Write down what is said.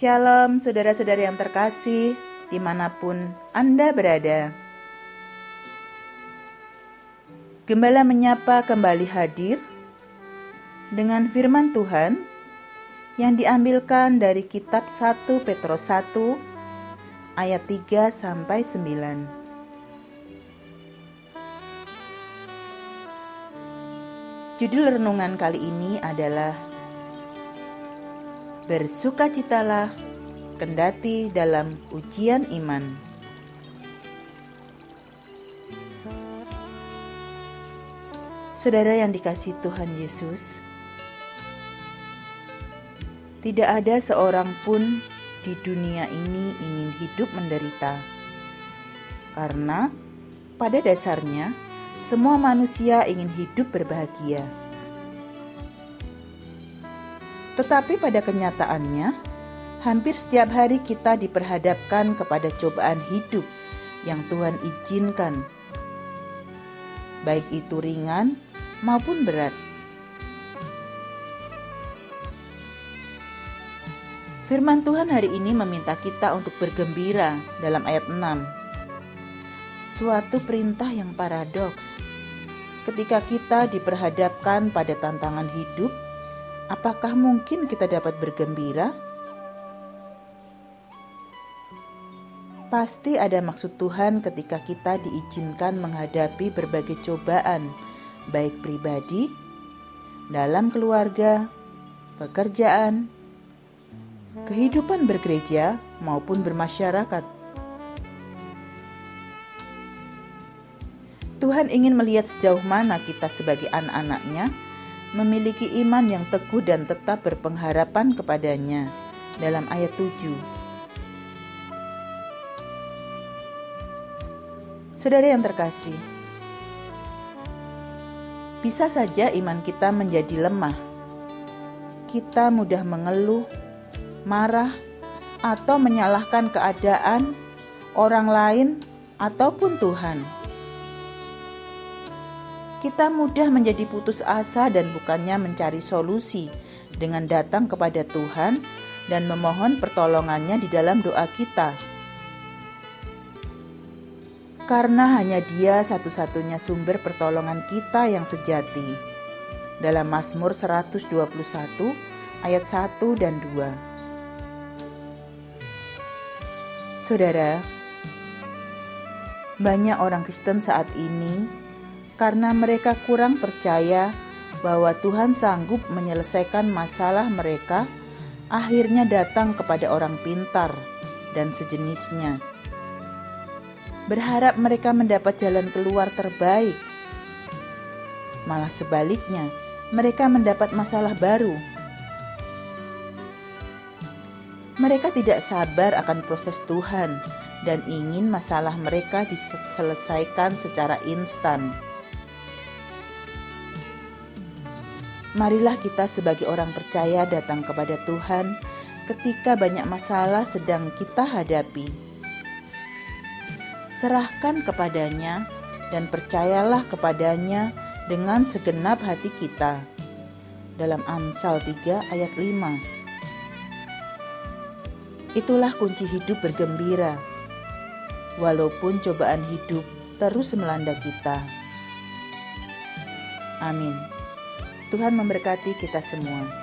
Shalom saudara-saudari yang terkasih di mana pun Anda berada. Gembala menyapa kembali hadir dengan firman Tuhan yang diambilkan dari kitab 1 Petrus 1 ayat 3 sampai 9. Judul renungan kali ini adalah Bersukacitalah kendati dalam ujian iman. Saudara yang dikasih Tuhan Yesus, tidak ada seorang pun di dunia ini ingin hidup menderita, karena pada dasarnya semua manusia ingin hidup berbahagia. Tetapi pada kenyataannya, hampir setiap hari kita diperhadapkan kepada cobaan hidup yang Tuhan izinkan, baik itu ringan maupun berat. Firman Tuhan hari ini meminta kita untuk bergembira dalam ayat 6. Suatu perintah yang paradoks. Ketika kita diperhadapkan pada tantangan hidup, apakah mungkin kita dapat bergembira? Pasti ada maksud Tuhan ketika kita diizinkan menghadapi berbagai cobaan, baik pribadi, dalam keluarga, pekerjaan, kehidupan bergereja, maupun bermasyarakat. Tuhan ingin melihat sejauh mana kita sebagai anak-anaknya memiliki iman yang teguh dan tetap berpengharapan kepadanya dalam ayat 7. Saudara yang terkasih, bisa saja iman kita menjadi lemah. Kita mudah mengeluh, marah, atau menyalahkan keadaan orang lain ataupun Tuhan kita mudah menjadi putus asa dan bukannya mencari solusi dengan datang kepada Tuhan dan memohon pertolongannya di dalam doa kita. Karena hanya Dia satu-satunya sumber pertolongan kita yang sejati. Dalam Mazmur 121 ayat 1 dan 2. Saudara, banyak orang Kristen saat ini karena mereka kurang percaya bahwa Tuhan sanggup menyelesaikan masalah mereka, akhirnya datang kepada orang pintar dan sejenisnya. Berharap mereka mendapat jalan keluar terbaik. Malah sebaliknya, mereka mendapat masalah baru. Mereka tidak sabar akan proses Tuhan dan ingin masalah mereka diselesaikan secara instan. Marilah kita sebagai orang percaya datang kepada Tuhan ketika banyak masalah sedang kita hadapi. Serahkan kepadanya dan percayalah kepadanya dengan segenap hati kita. Dalam Amsal 3 ayat 5. Itulah kunci hidup bergembira. Walaupun cobaan hidup terus melanda kita. Amin. Tuhan memberkati kita semua.